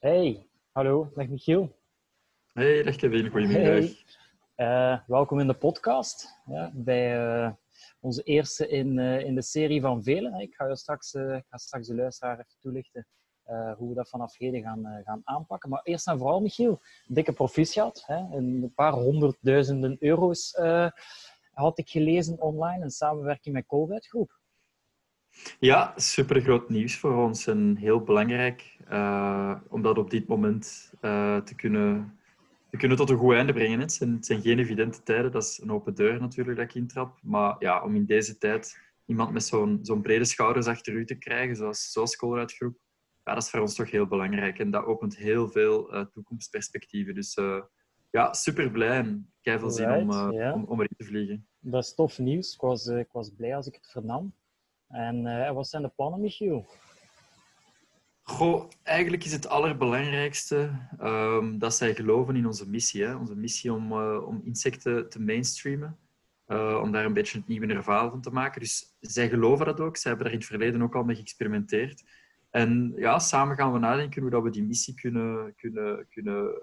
Hey, hallo, dag Michiel. Hey, dag Kevin, goedemiddag. Hey. Uh, welkom in de podcast, ja, bij uh, onze eerste in, uh, in de serie van velen. Ik ga, je straks, ik ga straks de luisteraar even toelichten hoe we dat vanaf heden gaan, gaan aanpakken. Maar eerst en vooral, Michiel, dikke proficiat. Hè? Een paar honderdduizenden euro's had ik gelezen online in samenwerking met Colruyt Groep. Ja, super groot nieuws voor ons en heel belangrijk uh, om dat op dit moment uh, te, kunnen, te kunnen tot een goed einde brengen. Het zijn, het zijn geen evidente tijden, dat is een open deur natuurlijk dat ik intrap. Maar ja, om in deze tijd iemand met zo'n zo'n brede schouders achter u te krijgen, zoals, zoals Colruyt Groep, ja, dat is voor ons toch heel belangrijk. En dat opent heel veel uh, toekomstperspectieven. Dus ja, super blij en kei veel zin om, om, om erin te vliegen. Dat is tof nieuws. Ik was, ik was blij als ik het vernam. En uh, wat zijn de plannen, Michiel? Goh, eigenlijk is het allerbelangrijkste um, dat zij geloven in onze missie. Hè? Onze missie om, uh, om insecten te mainstreamen. Uh, om daar een beetje het nieuwe nervaal van te maken. Dus zij geloven dat ook. Zij hebben daar in het verleden ook al mee geëxperimenteerd. En ja, samen gaan we nadenken hoe dat we die missie kunnen, kunnen, kunnen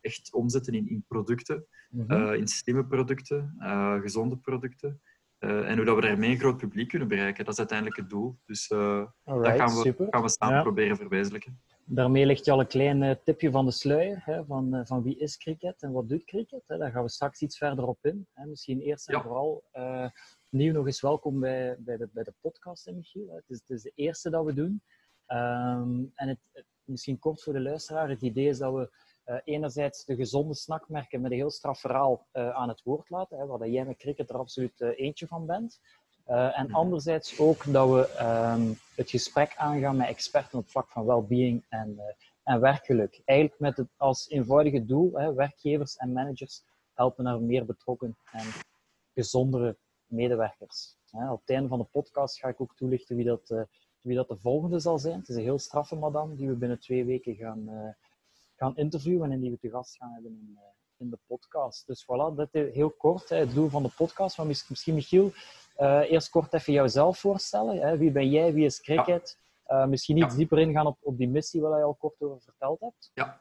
echt omzetten in, in producten. Mm -hmm. in slimme producten, gezonde producten. Uh, en hoe dat we daarmee een groot publiek kunnen bereiken. Dat is uiteindelijk het doel. Dus uh, dat gaan we, gaan we samen ja. proberen verwezenlijken. Daarmee ligt je al een klein uh, tipje van de sluier. Hè, van, van wie is cricket en wat doet cricket. Hè. Daar gaan we straks iets verder op in. Hè. Misschien eerst en ja. vooral opnieuw nog eens welkom bij, bij, de, bij de podcast, hè, Michiel. Het is, het is de eerste dat we doen. Um, en het, misschien kort voor de luisteraar. Het idee is dat we uh, enerzijds de gezonde snackmerken met een heel straf verhaal uh, aan het woord laten, hè, waar jij met cricket er absoluut uh, eentje van bent. en mhm. anderzijds ook dat we um, het gesprek aangaan met experten op het vlak van well-being en, en werkgeluk. Eigenlijk met het als eenvoudige doel, hè, werkgevers en managers helpen naar meer betrokken en gezondere medewerkers. Hè, op het einde van de podcast ga ik ook toelichten wie dat, wie dat de volgende zal zijn. Het is een heel straffe madame die we binnen twee weken gaan gaan interviewen en die we te gast gaan hebben in, uh, in de podcast. Dus voilà, dat is heel kort hè, het doel van de podcast. Maar misschien, Michiel, uh, eerst kort even jouzelf voorstellen. Hè? Wie ben jij? Wie is cricket? Ja. Uh, misschien iets ja. dieper ingaan op, op die missie waar je al kort over verteld hebt. Ja,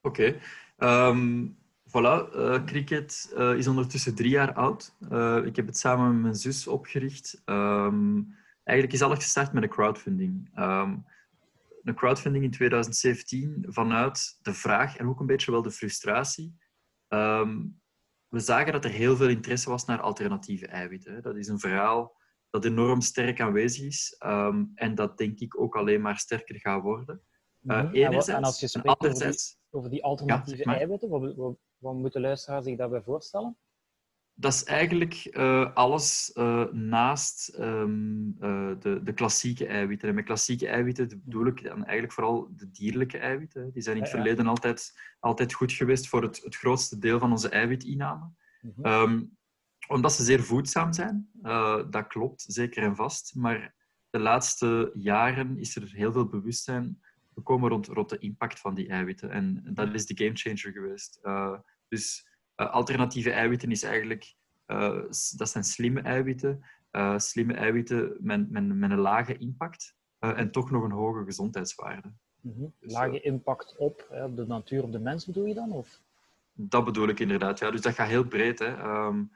oké. Okay. Um, voilà, cricket is ondertussen drie jaar oud. ik heb het samen met mijn zus opgericht. Um, eigenlijk is alles gestart met een crowdfunding. Um, een crowdfunding in 2017 vanuit de vraag en ook een beetje wel de frustratie. Um, we zagen dat er heel veel interesse was naar alternatieve eiwitten. Dat is een verhaal dat enorm sterk aanwezig is um, en dat denk ik ook alleen maar sterker gaat worden. Uh, mm -hmm. en, als je spreekt over die, over die alternatieve ja, eiwitten, wat, wat, wat moeten luisteraars zich daarbij voorstellen? Dat is eigenlijk uh, alles uh, naast um, uh, de, de klassieke eiwitten. En met klassieke eiwitten bedoel ik dan eigenlijk vooral de dierlijke eiwitten. Die zijn in het ja, ja. verleden altijd, altijd goed geweest voor het, het grootste deel van onze eiwitinname. Mm -hmm. um, omdat ze zeer voedzaam zijn. dat klopt, zeker en vast. Maar de laatste jaren is er heel veel bewustzijn gekomen rond, rond de impact van die eiwitten. En dat is de gamechanger geweest. dus alternatieve eiwitten is eigenlijk, uh, dat zijn slimme eiwitten. Uh, slimme eiwitten met, met, met, een lage impact en toch nog een hoge gezondheidswaarde. Mm -hmm. dus, lage impact op, op de natuur, op de mens bedoel je dan? Of? Dat bedoel ik inderdaad, ja. Dus dat gaat heel breed. Hè. Um,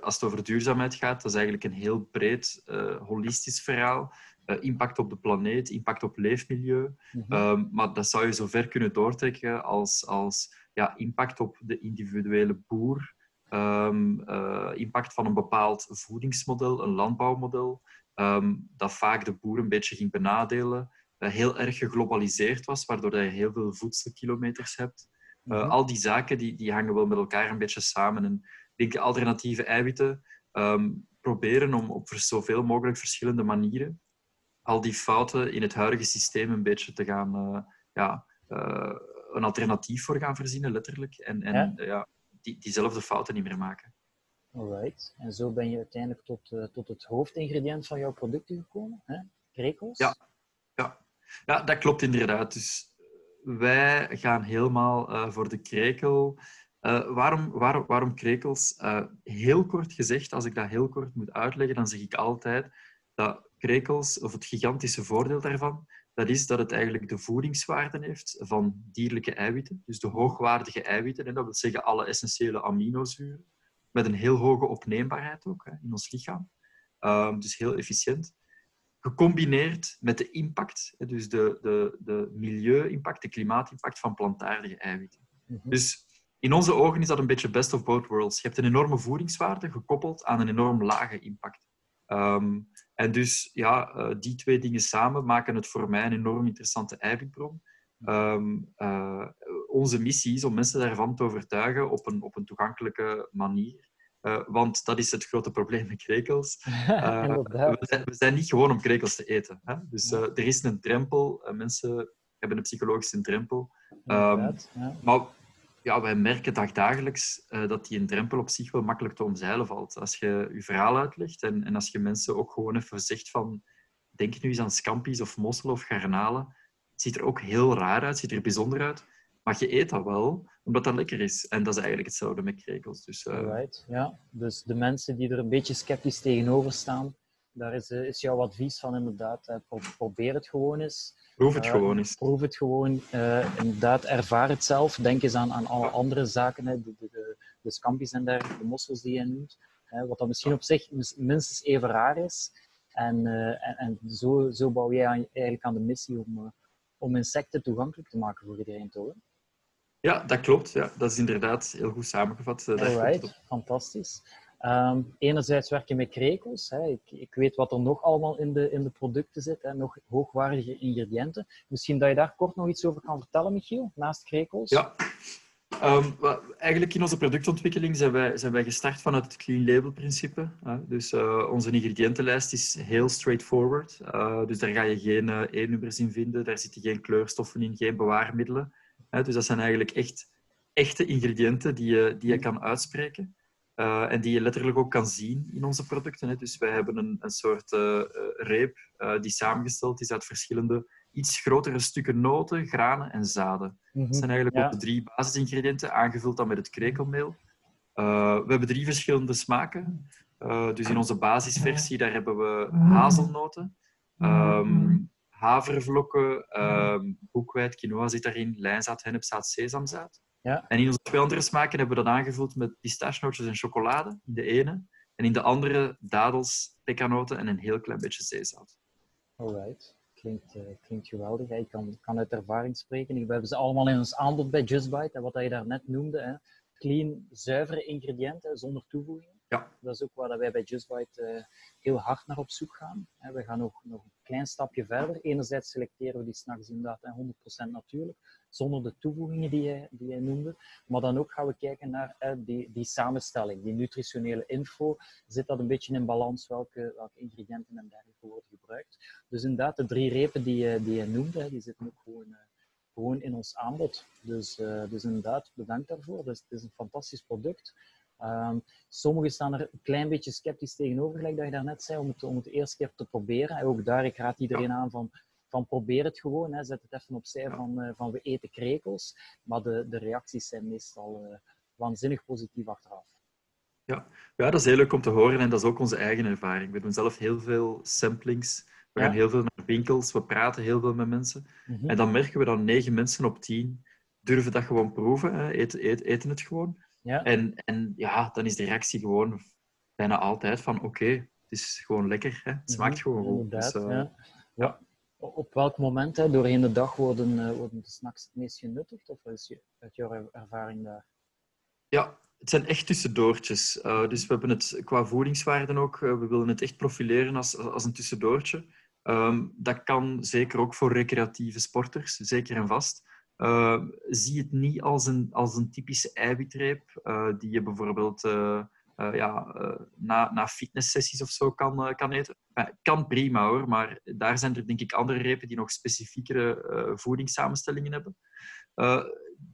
als het over duurzaamheid gaat, dat is eigenlijk een heel breed, holistisch verhaal. Impact op de planeet, impact op leefmilieu. Mm -hmm. um, maar dat zou je zo ver kunnen doortrekken als, als ja, impact op de individuele boer, um, uh, impact van een bepaald voedingsmodel, een landbouwmodel, um, dat vaak de boer een beetje ging benadelen, uh, heel erg geglobaliseerd was, waardoor je heel veel voedselkilometers hebt. Uh, mm -hmm. Al die zaken die, die hangen wel met elkaar een beetje samen. En ik denk alternatieve eiwitten proberen om op zoveel mogelijk verschillende manieren al die fouten in het huidige systeem een beetje te gaan ja, een alternatief voor gaan verzinnen, letterlijk. En, en ja? ja die, diezelfde fouten niet meer maken. Alright. En zo ben je uiteindelijk tot, uh, tot het hoofdingrediënt van jouw producten gekomen, hè? Krekels? Ja. ja. Ja, dat klopt inderdaad. Dus wij gaan helemaal uh, voor de krekel. Uh, waarom, waarom, waarom krekels? heel kort gezegd, als ik dat heel kort moet uitleggen, dan zeg ik altijd dat krekels, of het gigantische voordeel daarvan, dat is dat het eigenlijk de voedingswaarden heeft van dierlijke eiwitten. Dus de hoogwaardige eiwitten, en dat wil zeggen alle essentiële aminozuren, met een heel hoge opneembaarheid ook hè, in ons lichaam. Um, dus heel efficiënt. Gecombineerd met de impact, dus de, de, de milieu-impact, de klimaatimpact van plantaardige eiwitten. Mhm. Dus in onze ogen is dat een beetje best of both worlds. Je hebt een enorme voedingswaarde gekoppeld aan een enorm lage impact. Ehm, en dus ja, uh, die twee dingen samen maken het voor mij een enorm interessante eiwitbron. Um, uh, onze missie is om mensen daarvan te overtuigen op een, op een toegankelijke manier. Uh, want dat is het grote probleem met krekels. we, zijn, we, zijn, niet gewoon om krekels te eten. Hè? Dus er is een drempel. mensen hebben een psychologische drempel. Um, ja. Maar ja, wij merken dagdagelijks uh, dat die een drempel op zich wel makkelijk te omzeilen valt. Als je je verhaal uitlegt en, en als je mensen ook gewoon even zegt van denk nu eens aan scampi's of mosselen of garnalen. Ziet er ook heel raar uit, ziet er bijzonder uit. Maar je eet dat wel, omdat dat lekker is. En dat is eigenlijk hetzelfde met krekels. Dus, uh... right, ja. dus de mensen die er een beetje sceptisch tegenover staan, daar is, uh, is jouw advies van inderdaad, probeer het gewoon eens. Proef het gewoon eens. Proef het gewoon. Inderdaad, ervaar het zelf. Denk eens aan, aan alle andere zaken. Hè. De, de, de, de scampi's en dergelijke, de mossels die je noemt. Hè, wat dan misschien op zich minstens even raar is. En, en, en, zo, zo bouw jij aan, eigenlijk aan de missie om, om insecten toegankelijk te maken voor iedereen, toch? Ja, dat klopt. Ja. Dat is inderdaad heel goed samengevat. Alright, fantastisch. Um, enerzijds werk je met krekels. Hè. Ik, ik, weet wat er nog allemaal in de, in de producten zit. Hè. Nog hoogwaardige ingrediënten. Misschien dat je daar kort nog iets over kan vertellen, Michiel, naast krekels? Ja. Um, eigenlijk in onze productontwikkeling zijn wij, zijn wij gestart vanuit het clean label principe. Dus uh, onze ingrediëntenlijst is heel straightforward. Uh, dus daar ga je geen uh, E-nummers in vinden, daar zitten geen kleurstoffen in, geen bewaarmiddelen. Dus dat zijn eigenlijk echt echte ingrediënten die je, die je kan uitspreken. Uh, en die je letterlijk ook kan zien in onze producten. Hè. Dus wij hebben een, een soort uh, reep uh, die samengesteld is uit verschillende iets grotere stukken noten, granen en zaden. Mm Dat zijn eigenlijk ja. ook de drie basisingrediënten, aangevuld dan met het krekelmeel. we hebben drie verschillende smaken. dus in onze basisversie daar hebben we hazelnoten, um, havervlokken, um, boekweit, quinoa zit daarin, lijnzaad, hennepzaad, sesamzaad. Ja. En in onze twee andere smaken hebben we dat aangevuld met pistachenootjes en chocolade in de ene. En in de andere dadels, pekanoten en een heel klein beetje zeezout. Alright. Klinkt, uh, klinkt geweldig. Ik kan, kan uit ervaring spreken. We hebben ze allemaal in ons aanbod bij Just Bite. Wat je daar net noemde. Hè. Clean, zuivere ingrediënten zonder toevoegingen. Ja. Dat is ook waar wij bij Just Bite uh, heel hard naar op zoek gaan. We gaan nog, nog een klein stapje verder. Enerzijds selecteren we die s'nachts inderdaad 100% natuurlijk zonder de toevoegingen die je, die je noemde. Maar dan ook gaan we kijken naar eh, die, die samenstelling, die nutritionele info. Zit dat een beetje in balans? Welke, welke ingrediënten en dergelijke worden gebruikt? Dus inderdaad, de drie repen die je, die je noemde, die zitten ook gewoon, uh, gewoon in ons aanbod. Dus, dus inderdaad, bedankt daarvoor. Dus, het is een fantastisch product. Um, sommigen staan er een klein beetje sceptisch tegenover, gelijk dat je daarnet zei, om het, om het eerste keer te proberen. En ook daar, ik raad iedereen aan van van probeer het gewoon, hè, zet het even opzij van, uh, van we eten krekels. Maar de, de reacties zijn meestal uh, waanzinnig positief achteraf. Ja. ja, dat is heel leuk om te horen en dat is ook onze eigen ervaring. We doen zelf heel veel samplings. We gaan heel veel naar winkels, we praten heel veel met mensen. Mm-hmm. En dan merken we dat negen mensen op tien durven dat gewoon proeven, hè, eten, eten, eten het gewoon. Ja. En, en ja, dan is de reactie gewoon bijna altijd van oké, het is gewoon lekker, hè. het smaakt mm-hmm. gewoon goed. Dus, uh, ja. ja op welk moment hè, doorheen de dag worden, uh, worden de snacks het meest genuttigd? Of is je, uit jouw ervaring daar? Ja, het zijn echt tussendoortjes. Uh, dus we hebben het qua voedingswaarden ook, uh, we willen het echt profileren als, als een tussendoortje. Um, dat kan zeker ook voor recreatieve sporters, zeker en vast. Zie het niet als een, als een typische eiwitreep die je bijvoorbeeld uh, ja, uh, na, na fitnesssessies of zo kan, uh, kan eten. kan prima hoor, maar daar zijn er denk ik andere repen die nog specifiekere voedingssamenstellingen hebben.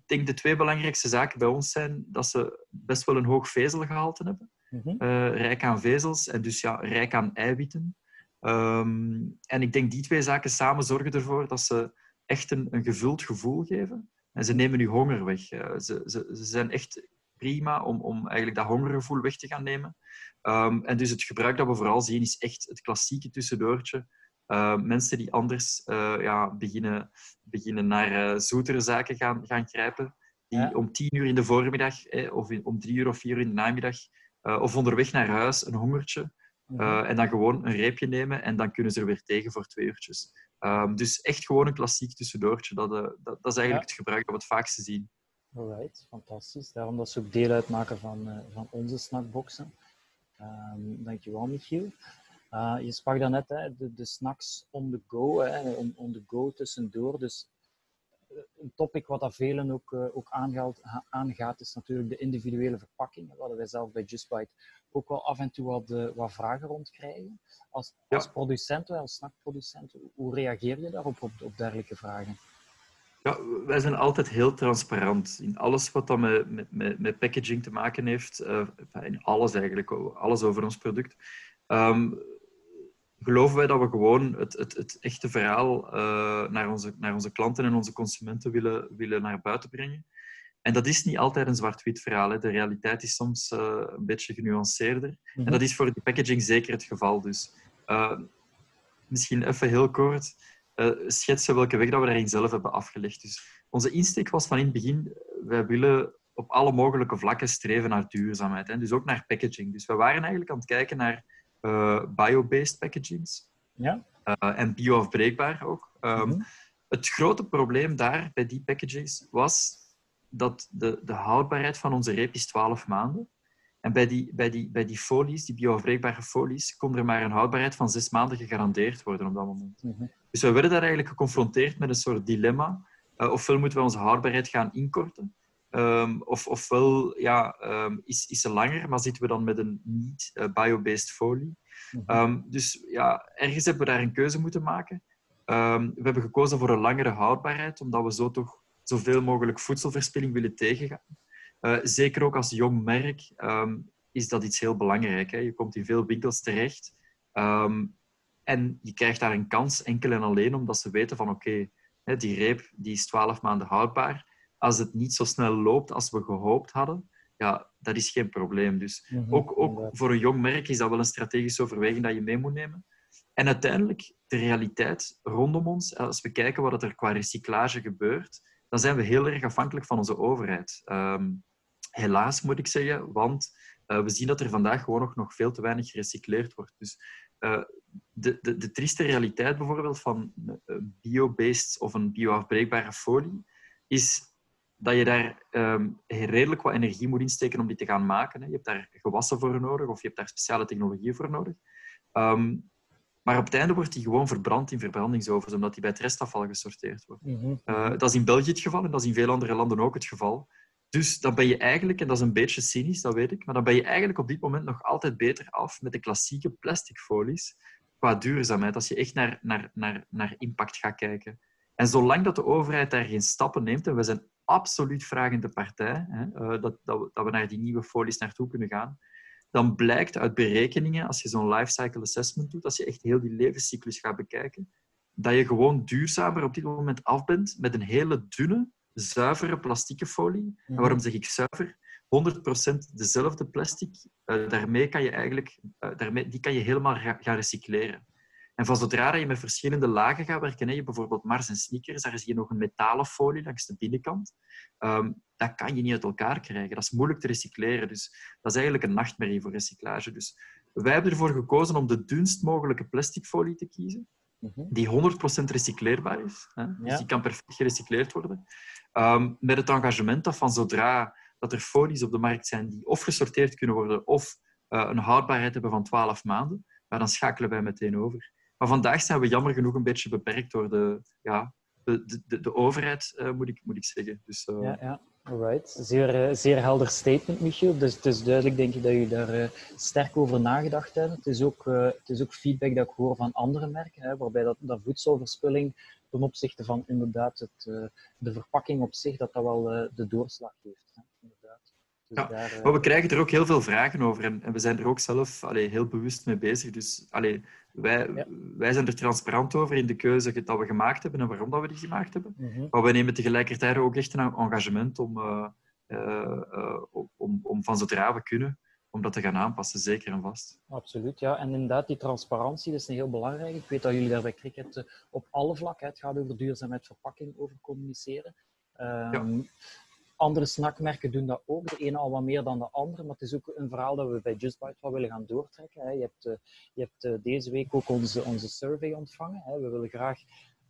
ik denk de twee belangrijkste zaken bij ons zijn dat ze best wel een hoog vezelgehalte hebben. Mm rijk aan vezels en dus ja, rijk aan eiwitten. Um, en ik denk die twee zaken samen zorgen ervoor dat ze echt een, een gevuld gevoel geven. En ze nemen je honger weg. Ze, ze, ze zijn echt prima om, om eigenlijk dat hongergevoel weg te gaan nemen. Um, en dus het gebruik dat we vooral zien is echt het klassieke tussendoortje mensen die anders ja, beginnen, beginnen naar zoetere zaken gaan, gaan grijpen. Die om tien uur in de voormiddag of om drie uur of vier uur in de namiddag of onderweg naar huis een hongertje mhm. en dan gewoon een reepje nemen en dan kunnen ze er weer tegen voor twee uurtjes. Ehm, dus echt gewoon een klassiek tussendoortje. Dat, dat, dat, is eigenlijk het gebruik dat we het vaakste zien. Alright, fantastisch. Daarom dat ze ook deel uitmaken van, uh, van onze snackboxen. Um, dankjewel, Michiel. Uh, je sprak daarnet hè, de, de snacks on the go, hè, on, on the go tussendoor. Dus eh, een topic wat dat velen ook, ook aangaat, aangaat, is natuurlijk de individuele verpakking. Wat wij zelf bij Just Bite ook wel af en toe wat, uh, wat vragen rond krijgen. Als, als ja. producent, als snackproducent, hoe reageer je daarop op, op dergelijke vragen? Ja, wij zijn altijd heel transparant in alles wat dan met, met, met packaging te maken heeft. Uh, in alles eigenlijk, alles over ons product. Um, geloven wij dat we gewoon het, het, het echte verhaal uh, naar, onze, naar onze klanten en onze consumenten willen, willen naar buiten brengen. En dat is niet altijd een zwart-wit verhaal. Hè. De realiteit is soms uh, een beetje genuanceerder. En mhm. dat is voor die packaging zeker het geval. Dus misschien even heel kort uh, schetsen welke weg dat we daarin zelf hebben afgelegd. Dus onze insteek was van in het begin, wij willen op alle mogelijke vlakken streven naar duurzaamheid. Hè? Dus ook naar packaging. Dus we waren eigenlijk aan het kijken naar bio-based packagings. Ja. En bio-afbreekbaar ook. Um, mm Het grote probleem daar bij die packagings was dat de, de houdbaarheid van onze reep is 12 maanden. En bij die, bij die, bij die folies, die bioafbreekbare folies, kon er maar een houdbaarheid van zes maanden gegarandeerd worden op dat moment. Mhm. Dus we werden daar eigenlijk geconfronteerd met een soort dilemma. Uh, ofwel moeten we onze houdbaarheid gaan inkorten, um, of, ofwel ja, um, is, is ze langer, maar zitten we dan met een niet-bio-based folie. Mhm. Um, dus ja, ergens hebben we daar een keuze moeten maken. we hebben gekozen voor een langere houdbaarheid, omdat we zo toch zoveel mogelijk voedselverspilling willen tegengaan. Uh, zeker ook als jong merk um, is dat iets heel belangrijk. Hè. Je komt in veel winkels terecht um, en je krijgt daar een kans enkel en alleen omdat ze weten van oké, okay, die reep die is 12 maanden houdbaar. Als het niet zo snel loopt als we gehoopt hadden, ja, dat is geen probleem. Dus mm -hmm, ook, ook voor een jong merk is dat wel een strategische overweging dat je mee moet nemen. En uiteindelijk, de realiteit rondom ons, als we kijken wat er qua recyclage gebeurt, dan zijn we heel erg afhankelijk van onze overheid. Um, helaas moet ik zeggen, want uh, we zien dat er vandaag gewoon nog, nog veel te weinig gerecycleerd wordt. Dus uh, de, de, de trieste realiteit bijvoorbeeld van bio-based of een bio-afbreekbare folie is dat je daar um, redelijk wat energie moet insteken om die te gaan maken. Hè. Je hebt daar gewassen voor nodig of je hebt daar speciale technologieën voor nodig. Um, maar op het einde wordt die gewoon verbrand in verbrandingsovens, omdat die bij het restafval gesorteerd wordt. Mm dat is in België het geval en dat is in veel andere landen ook het geval. Dus dan ben je eigenlijk, en dat is een beetje cynisch, dat weet ik, maar dan ben je eigenlijk op dit moment nog altijd beter af met de klassieke plastic folies qua duurzaamheid, als je echt naar, naar, naar, naar impact gaat kijken. En zolang dat de overheid daar geen stappen neemt, en we zijn absoluut vragende partij, hè, eh, dat, dat, we, dat we naar die nieuwe folies naartoe kunnen gaan, dan blijkt uit berekeningen, als je zo'n lifecycle assessment doet, als je echt heel die levenscyclus gaat bekijken, dat je gewoon duurzamer op dit moment af bent met een hele dunne, zuivere plastieke folie. En mhm. waarom zeg ik zuiver? 100% dezelfde plastic, uh, daarmee kan je eigenlijk, uh, daarmee, die kan je helemaal gaan recycleren. En van zodra je met verschillende lagen gaat werken, hè, je bijvoorbeeld Mars en sneakers, daar zie je nog een metalen folie langs de binnenkant. Um, dat kan je niet uit elkaar krijgen. Dat is moeilijk te recycleren. Dus dat is eigenlijk een nachtmerrie voor recyclage. Dus wij hebben ervoor gekozen om de dunst mogelijke plastic folie te kiezen, mhm. die 100% recycleerbaar is. Hè? Dus die kan perfect gerecycleerd worden. Um, met het engagement dat van zodra dat er folies op de markt zijn die of gesorteerd kunnen worden of uh, een houdbaarheid hebben van 12 maanden, maar dan schakelen wij meteen over. Maar vandaag zijn we jammer genoeg een beetje beperkt door de, ja, de, de, de overheid, uh, moet, ik, moet ik zeggen. Dus, uh... Ja, ja. Alright. Zeer, zeer helder statement, Michiel. Dus het is duidelijk, denk ik, dat je daar sterk over nagedacht hebt. Het is, ook, het is ook feedback dat ik hoor van andere merken, hè, waarbij dat, dat voedselverspilling ten opzichte van inderdaad het, de verpakking op zich, dat dat wel de doorslag heeft. Hè? Inderdaad. Dus ja, daar, maar we krijgen er ook heel veel vragen over en, en we zijn er ook zelf allee, heel bewust mee bezig. Dus allee, wij, ja. wij zijn er transparant over in de keuze dat we gemaakt hebben en waarom dat we die gemaakt hebben. Mm -hmm. Maar we nemen tegelijkertijd ook echt een engagement om, om, om van zodra we kunnen om dat te gaan aanpassen, zeker en vast. Absoluut, ja. En inderdaad, die transparantie is een heel belangrijk. Ik weet dat jullie daar bij Cricket eh, op alle vlakken, het gaat over duurzaamheid verpakking, over communiceren. Ehm, andere snackmerken doen dat ook, de ene al wat meer dan de andere, maar het is ook een verhaal dat we bij Just Bite wel willen gaan doortrekken. Je hebt, eh, je hebt eh, deze week ook onze, onze survey ontvangen. We willen graag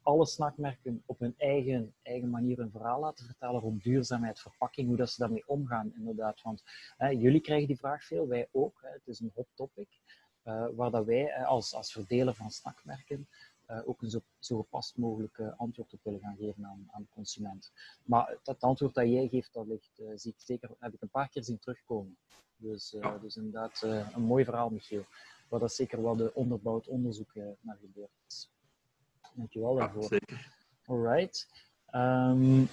alle snackmerken op hun eigen, eigen manier een verhaal laten vertellen rond duurzaamheid, verpakking, hoe dat ze daarmee omgaan, inderdaad. Want hè, jullie krijgen die vraag veel, wij ook. Hè. Het is een hot topic, uh, waar dat wij als, als verdeler van snackmerken ook een zo, zo gepast mogelijk antwoord op willen gaan geven aan, aan de consument. Maar dat antwoord dat jij geeft, dat ligt, uh, zie ik zeker, heb ik een paar keer zien terugkomen. Dus, ja. dus inderdaad, een mooi verhaal, Michiel. Waar dat zeker wel de onderbouwd onderzoek naar gebeurd is. Dankjewel daarvoor. Ja, zeker. Alright. Um,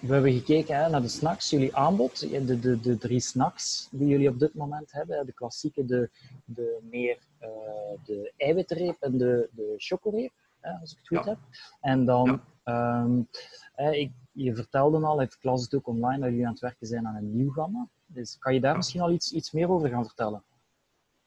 we hebben gekeken hè, naar de snacks, jullie aanbod. De, de, de drie snacks die jullie op dit moment hebben. De klassieke, de, de meer de eiwitreep en de, de chocoreep, als ik het goed ja. heb. En dan, ja. um, ik, je vertelde al, ik las het ook online, dat jullie aan het werken zijn aan een nieuw gamma. Dus kan je daar misschien al iets, iets meer over gaan vertellen?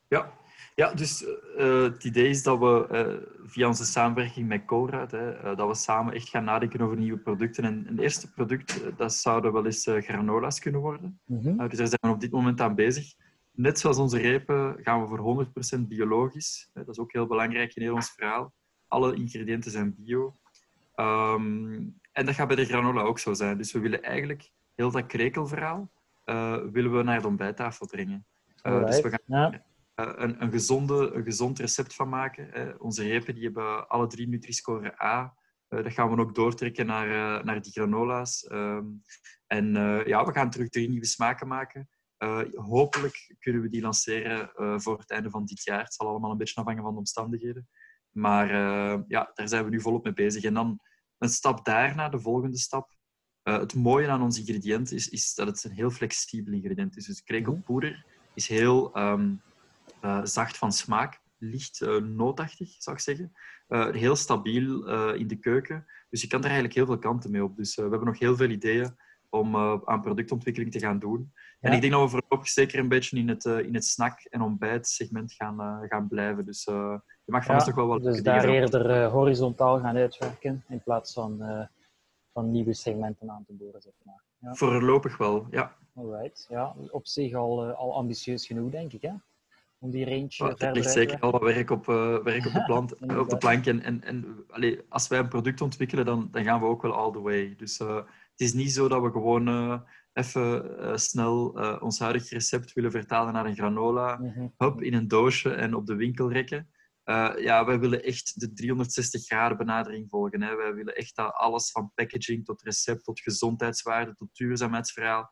Ja, ja, dus uh, het idee is dat we uh, via onze samenwerking met uh, dat we samen echt gaan nadenken over nieuwe producten. En het eerste product, dat zouden wel eens granola's kunnen worden. Mm -hmm. dus daar zijn we op dit moment aan bezig. Net zoals onze repen gaan we voor 100% biologisch. dat is ook heel belangrijk in heel ons verhaal. Alle ingrediënten zijn bio. Um, en dat gaat bij de granola ook zo zijn. Dus we willen eigenlijk heel dat krekelverhaal willen we naar de ontbijttafel brengen. dus we gaan... Ja eh, een, een, gezonde, een gezond recept van maken. Onze repen die hebben alle drie Nutri-score A. Uh, dat gaan we ook doortrekken naar, naar die granola's. Ehm, en ja, we gaan terug drie nieuwe smaken maken. Hopelijk kunnen we die lanceren voor het einde van dit jaar. Het zal allemaal een beetje afhangen van de omstandigheden. Maar ja, daar zijn we nu volop mee bezig. En dan een stap daarna, de volgende stap. het mooie aan ons ingrediënt is, is dat het een heel flexibel ingrediënt is. Dus krekelpoeder is heel... Uh, zacht van smaak, licht nootachtig, zou ik zeggen. Heel stabiel in de keuken. Dus je kan er eigenlijk heel veel kanten mee op. Dus we hebben nog heel veel ideeën om aan productontwikkeling te gaan doen. En ik denk dat we voorlopig zeker een beetje in het, in het snack- en ontbijtsegment gaan, gaan blijven. Dus je mag van ja, ons toch wel wat Dus daar eerder horizontaal gaan uitwerken in plaats van, van nieuwe segmenten aan te boren, zeg maar. Ja. Voorlopig wel, ja. Alright, ja. Op zich al, al ambitieus genoeg, denk ik, hè? om die range Er ligt zeker al wat werk op, uh, werk op, de, plant, op de plank. En, en, en allee, als wij een product ontwikkelen, dan, dan gaan we ook wel all the way. Dus uh, is niet zo dat we gewoon uh, even snel ons huidige recept willen vertalen naar een granola. Mm Hop, in een doosje en op de winkel rekken. ja, wij willen echt de 360 graden benadering volgen. Hè. Wij willen echt dat alles van packaging tot recept, tot gezondheidswaarde, tot duurzaamheidsverhaal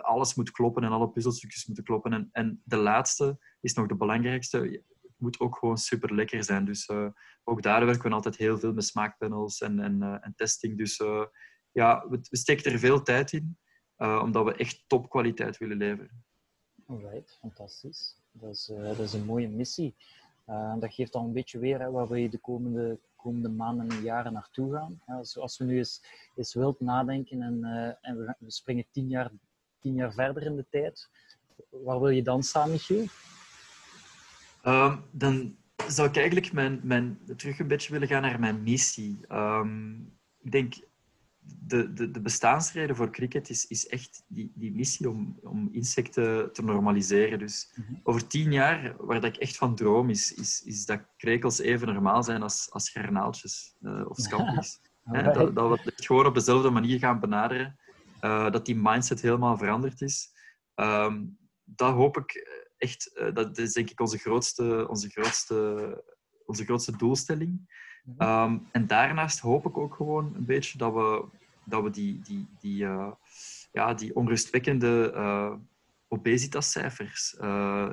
alles moet kloppen en alle puzzelstukjes moeten kloppen. En, en de laatste is nog de belangrijkste. Het moet ook gewoon super lekker zijn. Dus uh, ook daar werken we altijd heel veel met smaakpanels en, en, uh, en testing. Dus ja, we, we, steken er veel tijd in, omdat we echt topkwaliteit willen leveren. Alright, fantastisch. Dat is, dat is een mooie missie. dat geeft al een beetje weer hè, waar we de komende, komende maanden en jaren naartoe gaan. Als, als we nu eens, eens wild nadenken en, en we, we springen tien jaar tien jaar verder in de tijd, waar wil je dan staan, Michiel? Um, dan zou ik eigenlijk mijn, mijn, terug een beetje willen gaan naar mijn missie. Um, ik denk, de, de, de bestaansreden voor cricket is, is echt die, die missie om, om insecten te normaliseren. Dus mm -hmm. over tien jaar, waar dat ik echt van droom, is, is, is dat krekels even normaal zijn als, als garnaaltjes uh, of scampi's. dat, dat we het gewoon op dezelfde manier gaan benaderen. Uh, dat die mindset helemaal veranderd is. Um, dat hoop ik echt, uh, dat is denk ik onze grootste, onze grootste, onze grootste doelstelling. Um, en daarnaast hoop ik ook gewoon een beetje dat we, dat we die, die, die, uh, ja, die onrustwekkende obesitascijfers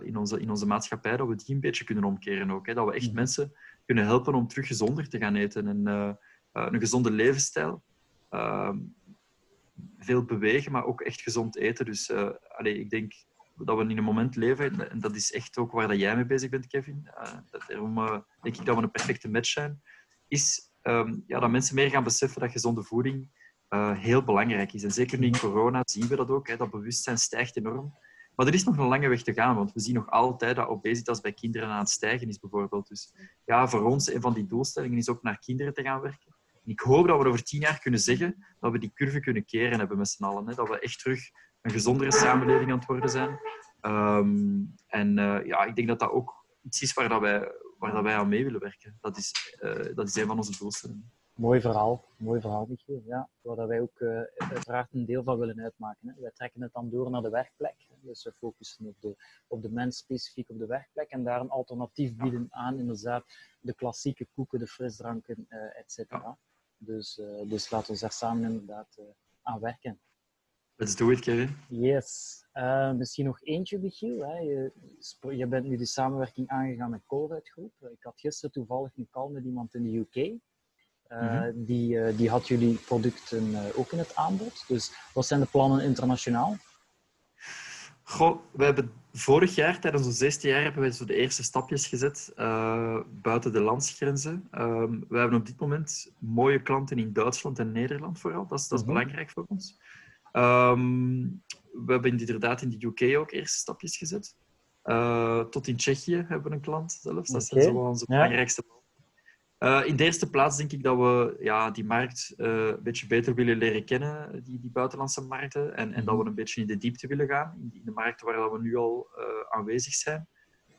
in, onze, in onze maatschappij, dat we die een beetje kunnen omkeren ook. Hè? Dat we echt mensen kunnen helpen om terug gezonder te gaan eten en een gezonde levensstijl. Ehm, veel bewegen, maar ook echt gezond eten. Dus allee, ik denk dat we in een moment leven, en dat is echt ook waar dat jij mee bezig bent, Kevin. Uh, daarom uh, denk ik dat we een perfecte match zijn. Is um, ja, dat mensen meer gaan beseffen dat gezonde voeding heel belangrijk is. En zeker nu in corona zien we dat ook. Hè, dat bewustzijn stijgt enorm. Maar er is nog een lange weg te gaan, want we zien nog altijd dat obesitas bij kinderen aan het stijgen is, bijvoorbeeld. Dus ja, voor ons, een van die doelstellingen is ook naar kinderen te gaan werken. En ik hoop dat we over tien jaar kunnen zeggen dat we die curve kunnen keren hebben met z'n allen. Hè? Dat we echt terug een gezondere samenleving aan het worden zijn. Ehm, en uh, ja, ik denk dat dat ook iets is waar, dat wij, waar dat wij aan mee willen werken. Dat is, uh, dat is een van onze doelstellingen. Mooi verhaal, mooi verhaal, Michiel. Ja, waar wij ook uh, uiteraard een deel van willen uitmaken. Hè. Wij trekken het dan door naar de werkplek. Dus we focussen op de, op de mens specifiek op de werkplek en daar een alternatief bieden aan inderdaad de klassieke koeken, de frisdranken, uh, et cetera. Dus, uh, dus laten we daar samen inderdaad aan werken. Let's do it, Kevin. Yes. misschien nog eentje, Michiel. Hè. Je, je, bent nu de samenwerking aangegaan met Colruyt Groep. Ik had gisteren toevallig een call met iemand in de UK. Uh, die, uh, die had jullie producten ook in het aanbod. Dus wat zijn de plannen internationaal? Goh, we hebben vorig jaar, tijdens ons zesde jaar, hebben we zo de eerste stapjes gezet buiten de landsgrenzen. Ehm, we hebben op dit moment mooie klanten in Duitsland en Nederland vooral. Dat is, dat is mm -hmm. belangrijk voor ons. Um, we hebben inderdaad in de UK ook eerste stapjes gezet. tot in Tsjechië hebben we een klant zelfs. Dat okay. zijn zo onze ja. belangrijkste uh, in de eerste plaats denk ik dat we ja, die markt uh, een beetje beter willen leren kennen, die, die buitenlandse markten, en, en dat we een beetje in de diepte willen gaan, in, de markten waar we nu al uh, aanwezig zijn.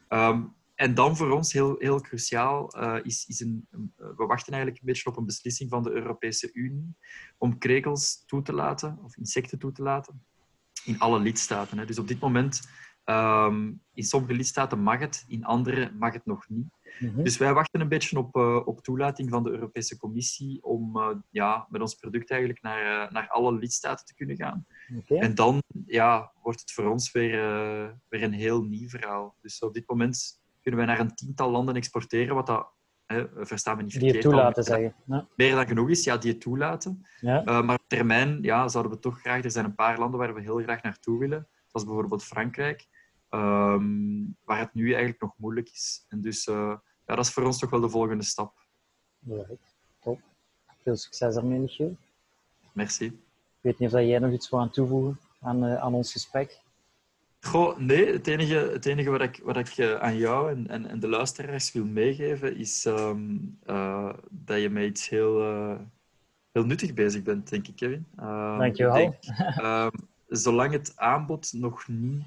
Um, en dan voor ons heel, heel cruciaal is, is een, we wachten eigenlijk een beetje op een beslissing van de Europese Unie om krekels toe te laten, of insecten toe te laten, in alle lidstaten. Hè. Dus op dit moment, um, in sommige lidstaten mag het, in andere mag het nog niet. Mhm. Dus wij wachten een beetje op, uh, op toelating van de Europese Commissie om uh, ja, met ons product eigenlijk naar, naar alle lidstaten te kunnen gaan. Okay. En dan ja, wordt het voor ons weer, weer een heel nieuw verhaal. Dus op dit moment kunnen wij naar een tiental landen exporteren, wat dat, verstaan we niet verkeerd. Die het toelaten, zeggen. Ja. Meer dan genoeg is, ja, die het toelaten. Ja. maar op termijn ja, zouden we toch graag... Er zijn een paar landen waar we heel graag naartoe willen. Zoals bijvoorbeeld Frankrijk. Um, waar het nu eigenlijk nog moeilijk is. En dus uh, ja, dat is voor ons toch wel de volgende stap. Right. Top. Veel succes daarmee, Michiel. Merci. Ik weet niet of jij nog iets wil aan toevoegen aan, uh, aan ons gesprek. Goh, nee, het enige, het enige wat ik, wat ik uh, aan jou en, en, en, de luisteraars wil meegeven is um, dat je met iets heel, heel nuttig bezig bent, denk ik, Kevin. Dankjewel. Denk, um, zolang het aanbod nog niet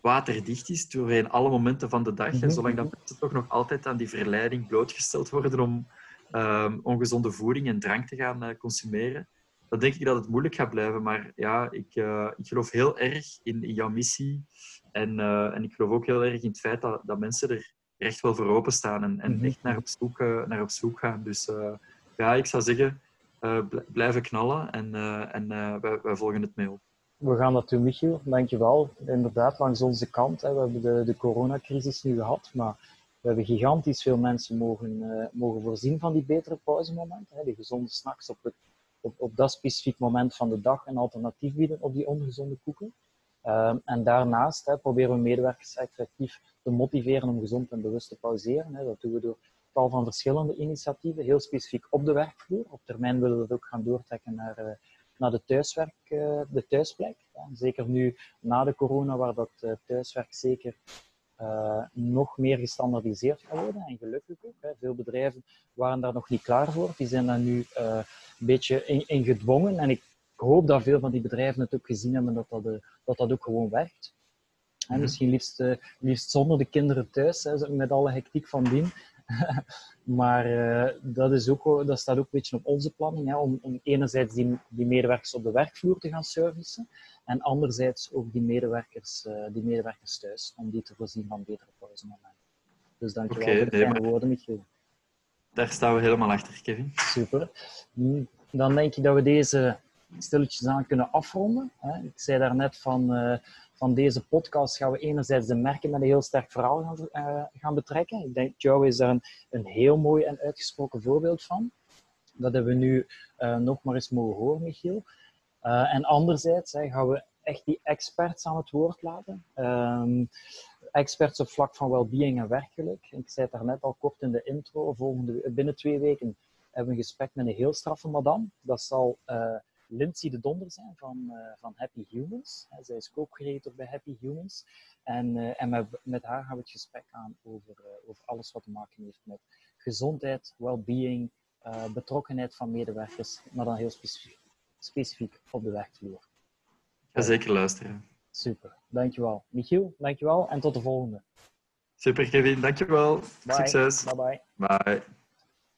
waterdicht is doorheen alle momenten van de dag. Mm -hmm. En zolang dat mensen toch nog altijd aan die verleiding blootgesteld worden om um, ongezonde voeding en drank te gaan uh, consumeren, dan denk ik dat het moeilijk gaat blijven. Maar ja, ik, uh, ik geloof heel erg in, in jouw missie. En, uh, en ik geloof ook heel erg in het feit dat, dat mensen er echt wel voor openstaan en, en mm -hmm. echt naar op, zoek, naar op zoek gaan. Dus ja, ik zou zeggen, blijven knallen en, en wij, wij volgen het mee op. We gaan dat doen, Michiel. Dankjewel. Inderdaad, langs onze kant. Hè. We hebben de, de coronacrisis nu gehad, maar we hebben gigantisch veel mensen mogen, uh, mogen voorzien van die betere pauzemomenten. Hè. Die gezonde snacks op, het, op, op dat specifiek moment van de dag een alternatief bieden op die ongezonde koeken. Um, en daarnaast proberen we medewerkers effectief te motiveren om gezond en bewust te pauzeren. Dat doen we door tal van verschillende initiatieven, heel specifiek op de werkvloer. Op termijn willen we dat ook gaan doortrekken naar... Uh, naar de thuiswerk, uh, de thuisplek. Zeker nu na de corona, waar dat uh, thuiswerk zeker nog meer gestandaardiseerd gaat worden. En gelukkig ook. Veel bedrijven waren daar nog niet klaar voor. Die zijn daar nu een beetje in, in, gedwongen. En ik hoop dat veel van die bedrijven het ook gezien hebben dat dat, dat, dat ook gewoon werkt. En misschien liefst, liefst zonder de kinderen thuis, hè, met alle hectiek van dien. maar uh, dat, is ook, dat staat ook een beetje op onze planning, hè, om, om enerzijds die, die medewerkers op de werkvloer te gaan servicen en anderzijds ook die medewerkers, uh, die medewerkers thuis, om die te voorzien van betere pauzemomenten. Dus dankjewel okay, voor de fijne woorden, Michiel. Daar staan we helemaal achter, Kevin. Super. Dan denk ik dat we deze stilletjes aan kunnen afronden. Ik zei daarnet van... Uh, van deze podcast gaan we enerzijds de merken met een heel sterk verhaal gaan, uh, gaan betrekken. Ik denk, Joe is daar een, een, heel mooi en uitgesproken voorbeeld van. Dat hebben we nu uh, nog maar eens mogen horen, Michiel. En anderzijds gaan we echt die experts aan het woord laten. Experts op vlak van well-being en werkgeluk. Ik zei het daarnet al kort in de intro. Volgende, binnen twee weken hebben we een gesprek met een heel straffe madame. Dat zal Lindsay de Donder zijn van, van Happy Humans. zij is co-creator bij Happy Humans. En, en met, met, haar gaan we het gesprek aan over, over alles wat te maken heeft met gezondheid, well-being, betrokkenheid van medewerkers, maar dan heel specifiek, specifiek op de werkvloer. Ga zeker luisteren. Super, dankjewel. Michiel, dankjewel en tot de volgende. Super, Kevin. Dankjewel. Bye. Succes. Bye bye. Bye.